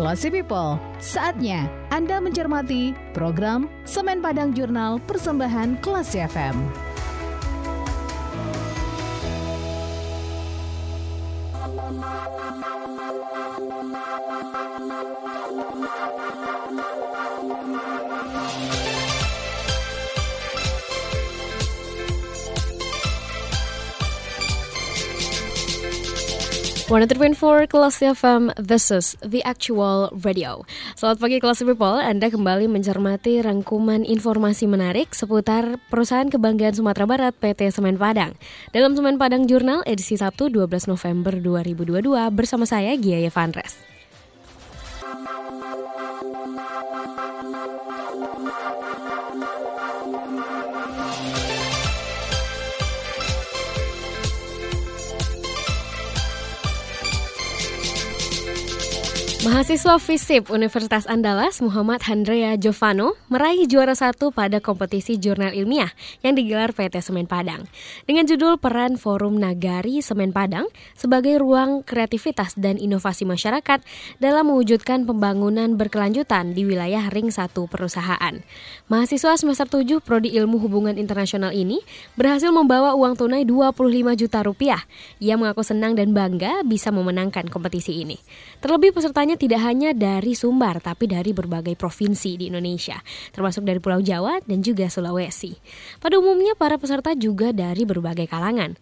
Classy People, saatnya Anda mencermati program Semen Padang Jurnal Persembahan Classy FM. 103.4 Kelas FM, this is the actual radio. Selamat pagi Kelas People, Anda kembali mencermati rangkuman informasi menarik seputar perusahaan kebanggaan Sumatera Barat PT Semen Padang. Dalam Semen Padang Jurnal edisi Sabtu 12 November 2022 bersama saya Gia Yevandres. Mahasiswa FISIP Universitas Andalas Muhammad Handrea Jovano meraih juara satu pada kompetisi jurnal ilmiah yang digelar PT Semen Padang. Dengan judul Peran Forum Nagari Semen Padang sebagai ruang kreativitas dan inovasi masyarakat dalam mewujudkan pembangunan berkelanjutan di wilayah ring satu perusahaan. Mahasiswa semester 7 Prodi Ilmu Hubungan Internasional ini berhasil membawa uang tunai 25 juta rupiah. Ia mengaku senang dan bangga bisa memenangkan kompetisi ini. Terlebih pesertanya tidak hanya dari Sumbar, tapi dari berbagai provinsi di Indonesia, termasuk dari Pulau Jawa dan juga Sulawesi. Pada umumnya, para peserta juga dari berbagai kalangan.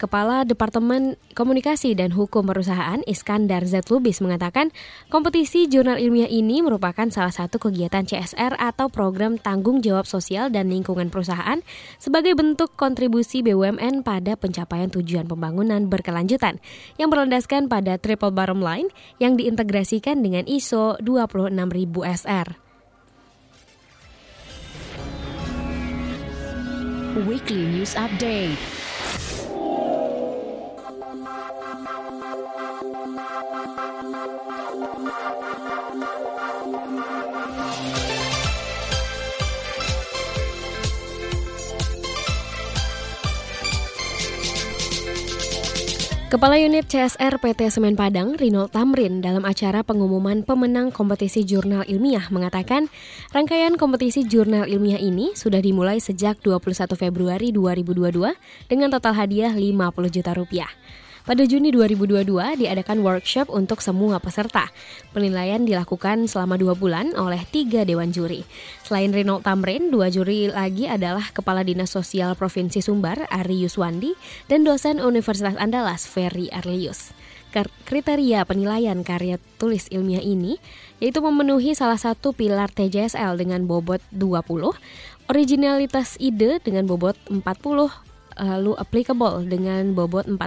Kepala Departemen Komunikasi dan Hukum Perusahaan Iskandar Z. Lubis mengatakan, kompetisi jurnal ilmiah ini merupakan salah satu kegiatan CSR atau program tanggung jawab sosial dan lingkungan perusahaan sebagai bentuk kontribusi BUMN pada pencapaian tujuan pembangunan berkelanjutan yang berlandaskan pada triple bottom line yang diintegrasikan dengan ISO 26000 SR. Weekly News Update Kepala Unit CSR PT Semen Padang, Rino Tamrin, dalam acara pengumuman pemenang kompetisi jurnal ilmiah mengatakan, rangkaian kompetisi jurnal ilmiah ini sudah dimulai sejak 21 Februari 2022 dengan total hadiah 50 juta rupiah. Pada Juni 2022 diadakan workshop untuk semua peserta. Penilaian dilakukan selama dua bulan oleh tiga dewan juri. Selain Rino Tamrin, dua juri lagi adalah Kepala Dinas Sosial Provinsi Sumbar, Ari Yuswandi, dan dosen Universitas Andalas, Ferry Arlius. Kriteria penilaian karya tulis ilmiah ini yaitu memenuhi salah satu pilar TJSL dengan bobot 20, originalitas ide dengan bobot 40, lalu applicable dengan bobot 40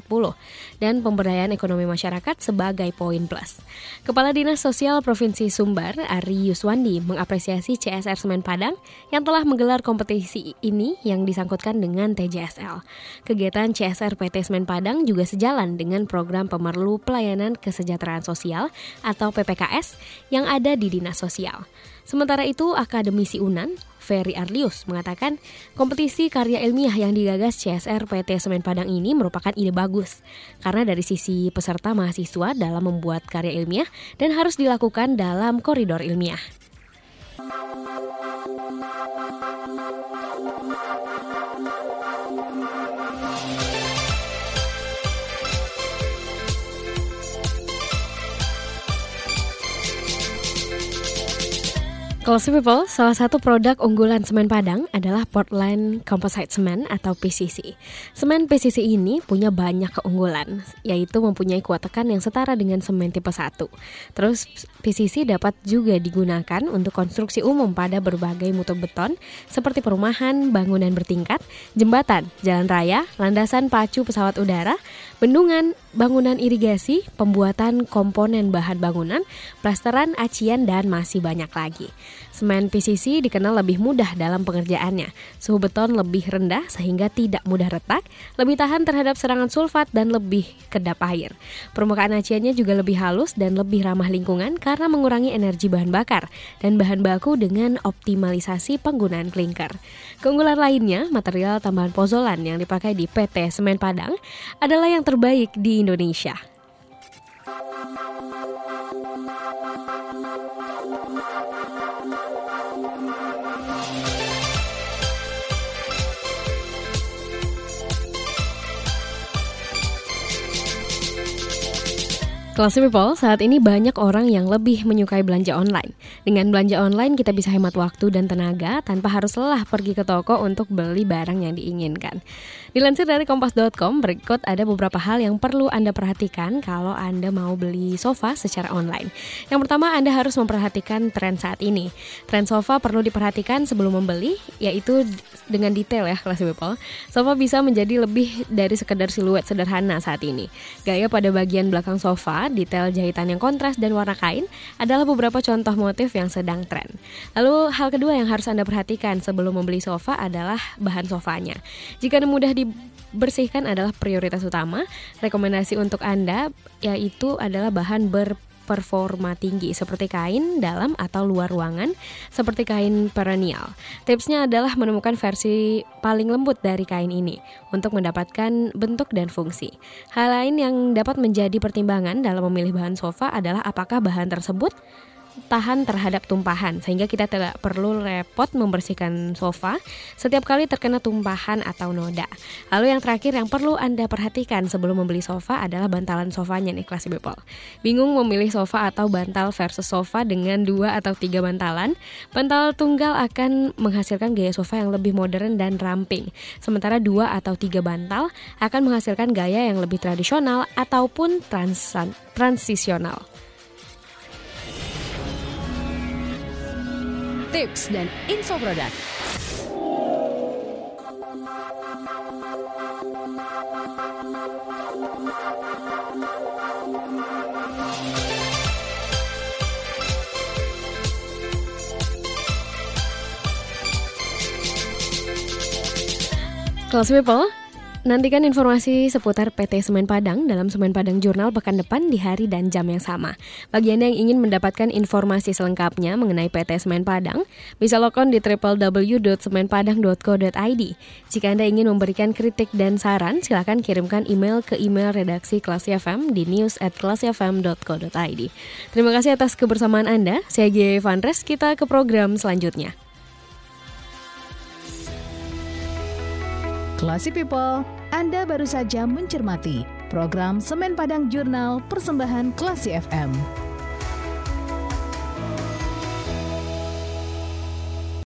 dan pemberdayaan ekonomi masyarakat sebagai poin plus. Kepala Dinas Sosial Provinsi Sumbar, Ari Yuswandi, mengapresiasi CSR Semen Padang yang telah menggelar kompetisi ini yang disangkutkan dengan TJSL. Kegiatan CSR PT Semen Padang juga sejalan dengan program pemerlu pelayanan kesejahteraan sosial atau PPKS yang ada di Dinas Sosial. Sementara itu, akademisi UNAN, Ferry Arlius, mengatakan kompetisi karya ilmiah yang digagas CSR PT Semen Padang ini merupakan ide bagus karena dari sisi peserta mahasiswa dalam membuat karya ilmiah dan harus dilakukan dalam koridor ilmiah. Classy People, salah satu produk unggulan semen Padang adalah Portland Composite Cement atau PCC. Semen PCC ini punya banyak keunggulan, yaitu mempunyai kuat tekan yang setara dengan semen tipe 1. Terus PCC dapat juga digunakan untuk konstruksi umum pada berbagai mutu beton seperti perumahan, bangunan bertingkat, jembatan, jalan raya, landasan pacu pesawat udara, bendungan, bangunan irigasi, pembuatan komponen bahan bangunan, plasteran, acian, dan masih banyak lagi. Semen PCC dikenal lebih mudah dalam pengerjaannya. Suhu beton lebih rendah sehingga tidak mudah retak, lebih tahan terhadap serangan sulfat, dan lebih kedap air. Permukaan aciannya juga lebih halus dan lebih ramah lingkungan karena mengurangi energi bahan bakar dan bahan baku dengan optimalisasi penggunaan klinker. Keunggulan lainnya, material tambahan pozolan yang dipakai di PT Semen Padang adalah yang terbaik di Indonesia. Kelas People, saat ini banyak orang yang lebih menyukai belanja online. Dengan belanja online kita bisa hemat waktu dan tenaga tanpa harus lelah pergi ke toko untuk beli barang yang diinginkan. Dilansir dari kompas.com, berikut ada beberapa hal yang perlu Anda perhatikan kalau Anda mau beli sofa secara online. Yang pertama, Anda harus memperhatikan tren saat ini. Tren sofa perlu diperhatikan sebelum membeli, yaitu dengan detail ya kelas People. Sofa bisa menjadi lebih dari sekedar siluet sederhana saat ini. Gaya pada bagian belakang sofa detail jahitan yang kontras, dan warna kain adalah beberapa contoh motif yang sedang tren. Lalu hal kedua yang harus Anda perhatikan sebelum membeli sofa adalah bahan sofanya. Jika mudah dibersihkan adalah prioritas utama, rekomendasi untuk Anda yaitu adalah bahan ber performa tinggi seperti kain dalam atau luar ruangan seperti kain perennial. Tipsnya adalah menemukan versi paling lembut dari kain ini untuk mendapatkan bentuk dan fungsi. Hal lain yang dapat menjadi pertimbangan dalam memilih bahan sofa adalah apakah bahan tersebut tahan terhadap tumpahan sehingga kita tidak perlu repot membersihkan sofa setiap kali terkena tumpahan atau noda. Lalu yang terakhir yang perlu Anda perhatikan sebelum membeli sofa adalah bantalan sofanya nih kelas people. Bingung memilih sofa atau bantal versus sofa dengan dua atau tiga bantalan? Bantal tunggal akan menghasilkan gaya sofa yang lebih modern dan ramping. Sementara dua atau tiga bantal akan menghasilkan gaya yang lebih tradisional ataupun trans transisional. Tips dan info produk. Kelas People, Nantikan informasi seputar PT Semen Padang dalam Semen Padang Jurnal pekan depan di hari dan jam yang sama. Bagi Anda yang ingin mendapatkan informasi selengkapnya mengenai PT Semen Padang, bisa login di www.semenpadang.co.id. Jika Anda ingin memberikan kritik dan saran, silakan kirimkan email ke email redaksi Kelas FM di news at. Terima kasih atas kebersamaan Anda. Saya Gia Vandres, kita ke program selanjutnya. Classy People, Anda baru saja mencermati program Semen Padang Jurnal Persembahan Classy FM.